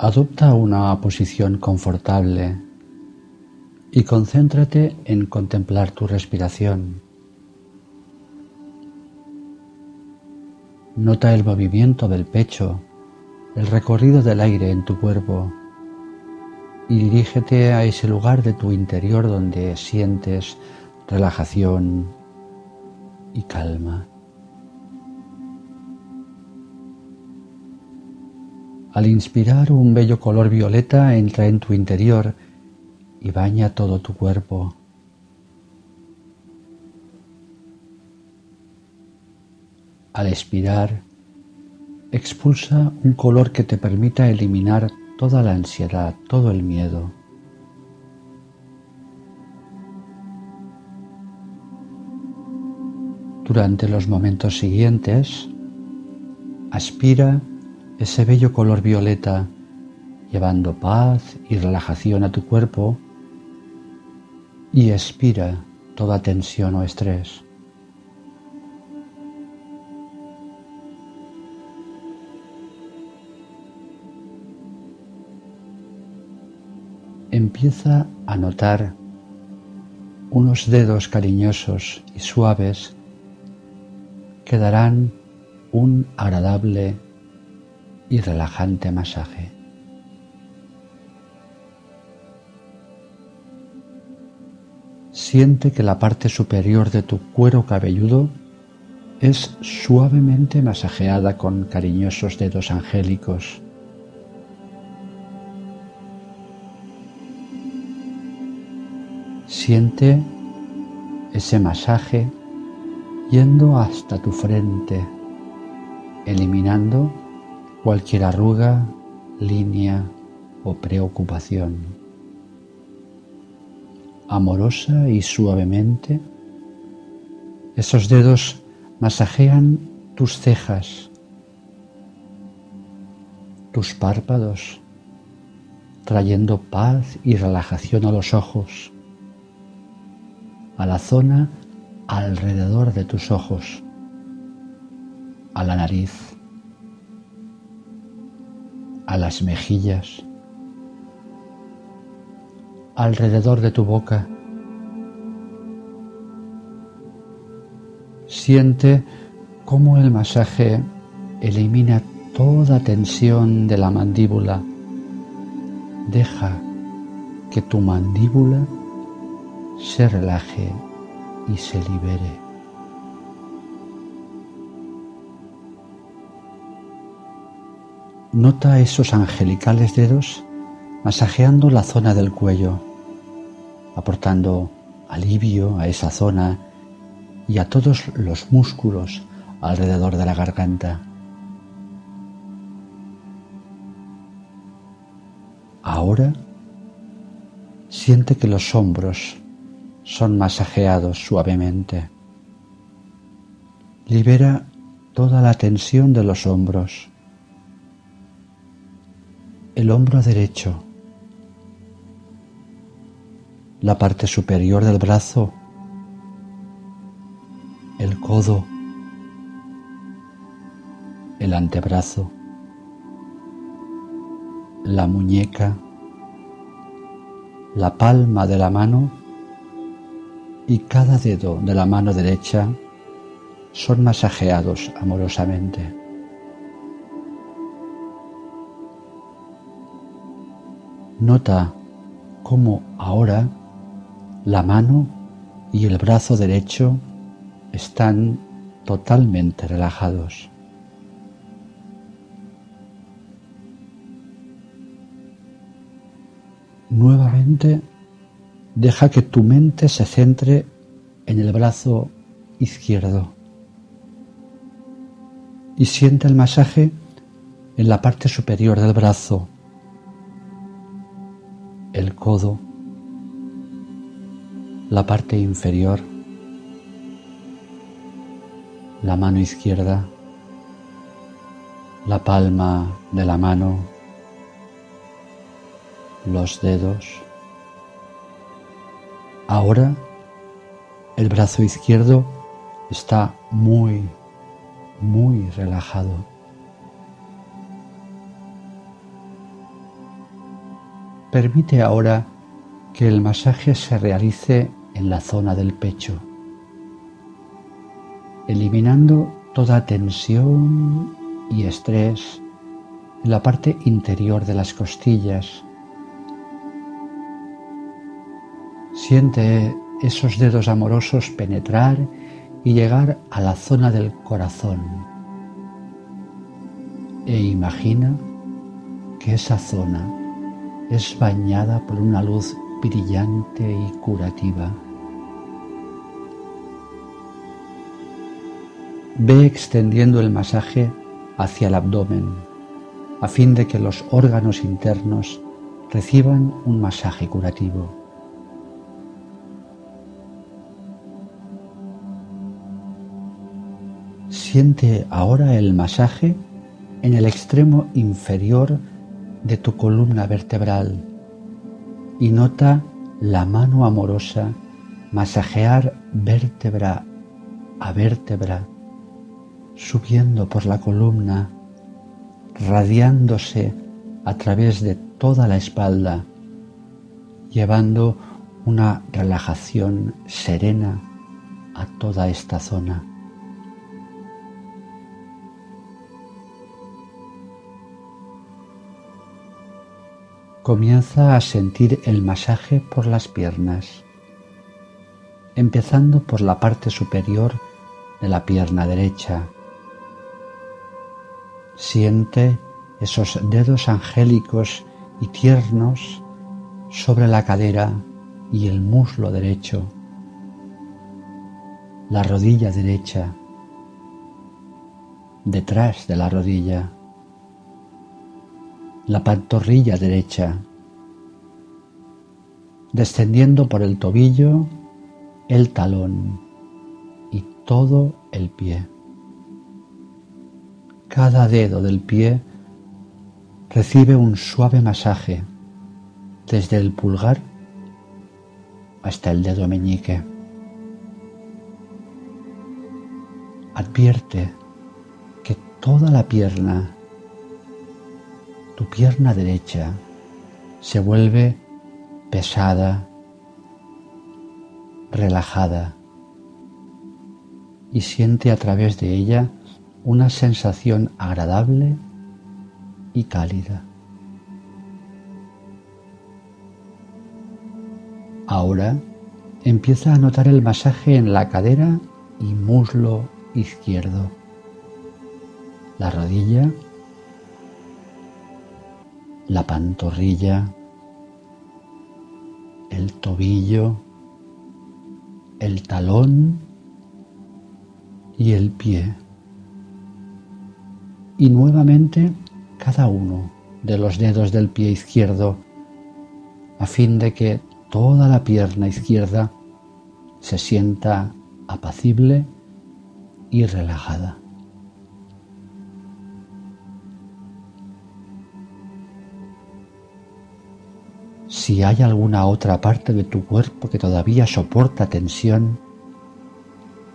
Adopta una posición confortable y concéntrate en contemplar tu respiración. Nota el movimiento del pecho, el recorrido del aire en tu cuerpo y dirígete a ese lugar de tu interior donde sientes relajación y calma. Al inspirar un bello color violeta entra en tu interior y baña todo tu cuerpo. Al expirar, expulsa un color que te permita eliminar toda la ansiedad, todo el miedo. Durante los momentos siguientes, aspira ese bello color violeta, llevando paz y relajación a tu cuerpo, y expira toda tensión o estrés. empieza a notar unos dedos cariñosos y suaves que darán un agradable y relajante masaje. Siente que la parte superior de tu cuero cabelludo es suavemente masajeada con cariñosos dedos angélicos Siente ese masaje yendo hasta tu frente, eliminando cualquier arruga, línea o preocupación. Amorosa y suavemente, esos dedos masajean tus cejas, tus párpados, trayendo paz y relajación a los ojos a la zona alrededor de tus ojos, a la nariz, las mejillas, alrededor de tu boca. Siente cómo el masaje elimina toda tensión de la mandíbula. Deja que tu mandíbula se relaje y se libere. Nota esos angelicales dedos masajeando la zona del cuello, aportando alivio a esa zona y a todos los músculos alrededor de la garganta. Ahora siente que los hombros son masajeados suavemente. Libera toda la tensión de los hombros. El hombro derecho. La parte superior del brazo. El codo. El antebrazo. La muñeca. La palma de la mano y cada dedo de la mano derecha son masajeados amorosamente. Nota cómo ahora la mano y el brazo derecho están totalmente relajados. Nuevamente Deja que tu mente se centre en el brazo izquierdo y siente el masaje en la parte superior del brazo, el codo, la parte inferior, la mano izquierda, la palma de la mano, los dedos, Ahora el brazo izquierdo está muy, muy relajado. Permite ahora que el masaje se realice en la zona del pecho, eliminando toda tensión y estrés en la parte interior de las costillas. Siente esos dedos amorosos penetrar y llegar a la zona del corazón. E imagina que esa zona es bañada por una luz brillante y curativa. Ve extendiendo el masaje hacia el abdomen, a fin de que los órganos internos reciban un masaje curativo. Siente ahora el masaje en el extremo inferior de tu columna vertebral y nota la mano amorosa masajear vértebra a vértebra, subiendo por la columna, radiándose a través de toda la espalda, llevando una relajación serena a toda esta zona. Comienza a sentir el masaje por las piernas, empezando por la parte superior de la pierna derecha. Siente esos dedos angélicos y tiernos sobre la cadera y el muslo derecho, la rodilla derecha, detrás de la rodilla la pantorrilla derecha, descendiendo por el tobillo, el talón y todo el pie. Cada dedo del pie recibe un suave masaje desde el pulgar hasta el dedo meñique. Advierte que toda la pierna tu pierna derecha se vuelve pesada, relajada y siente a través de ella una sensación agradable y cálida. Ahora empieza a notar el masaje en la cadera y muslo izquierdo, la rodilla la pantorrilla, el tobillo, el talón y el pie. Y nuevamente cada uno de los dedos del pie izquierdo a fin de que toda la pierna izquierda se sienta apacible y relajada. Si hay alguna otra parte de tu cuerpo que todavía soporta tensión,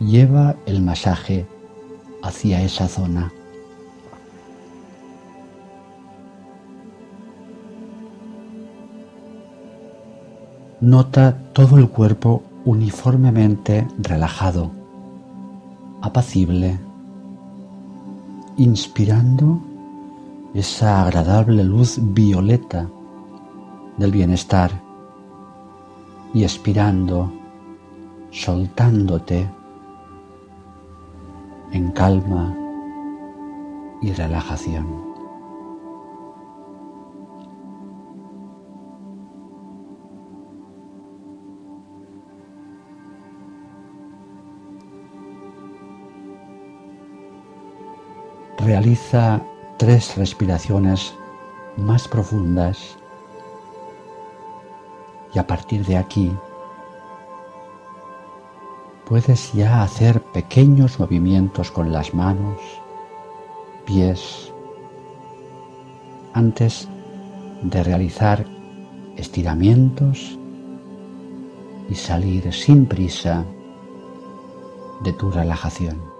lleva el masaje hacia esa zona. Nota todo el cuerpo uniformemente relajado, apacible, inspirando esa agradable luz violeta del bienestar y expirando, soltándote en calma y relajación. Realiza tres respiraciones más profundas y a partir de aquí puedes ya hacer pequeños movimientos con las manos, pies, antes de realizar estiramientos y salir sin prisa de tu relajación.